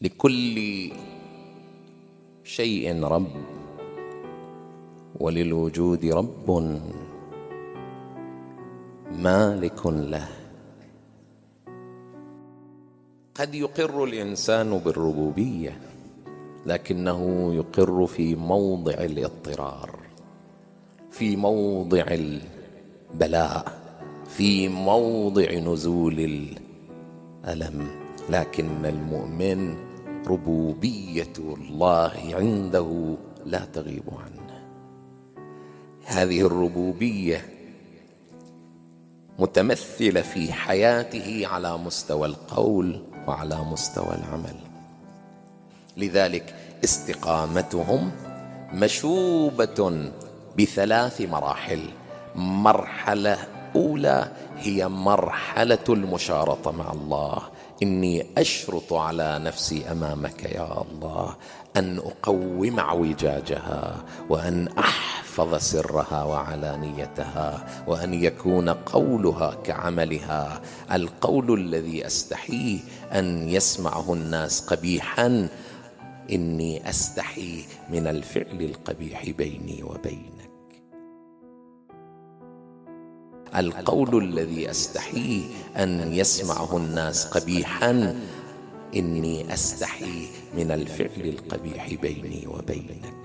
لكل شيء رب وللوجود رب مالك له. قد يقر الإنسان بالربوبية لكنه يقر في موضع الاضطرار في موضع البلاء في موضع نزول الألم. لكن المؤمن ربوبية الله عنده لا تغيب عنه. هذه الربوبية متمثلة في حياته على مستوى القول وعلى مستوى العمل. لذلك استقامتهم مشوبة بثلاث مراحل. مرحلة أولى هي مرحلة المشارطة مع الله. إني أشرط على نفسي أمامك يا الله أن أقوم اعوجاجها وأن أحفظ سرها وعلانيتها وأن يكون قولها كعملها. القول الذي استحيه أن يسمعه الناس قبيحا إني أستحي من الفعل القبيح بيني وبينك. القول الذي أستحي أن يسمعه الناس قبيحا إني أستحي من الفعل القبيح بيني وبينك.